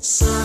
三。